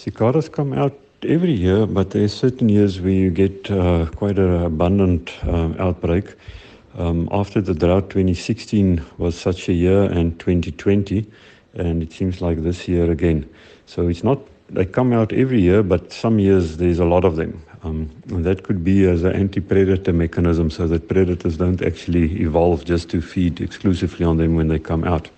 Cicadas come out every year, but there are certain years where you get uh, quite an abundant um, outbreak. Um, after the drought, 2016 was such a year, and 2020, and it seems like this year again. So it's not they come out every year, but some years there's a lot of them. Um, and that could be as an anti-predator mechanism, so that predators don't actually evolve just to feed exclusively on them when they come out.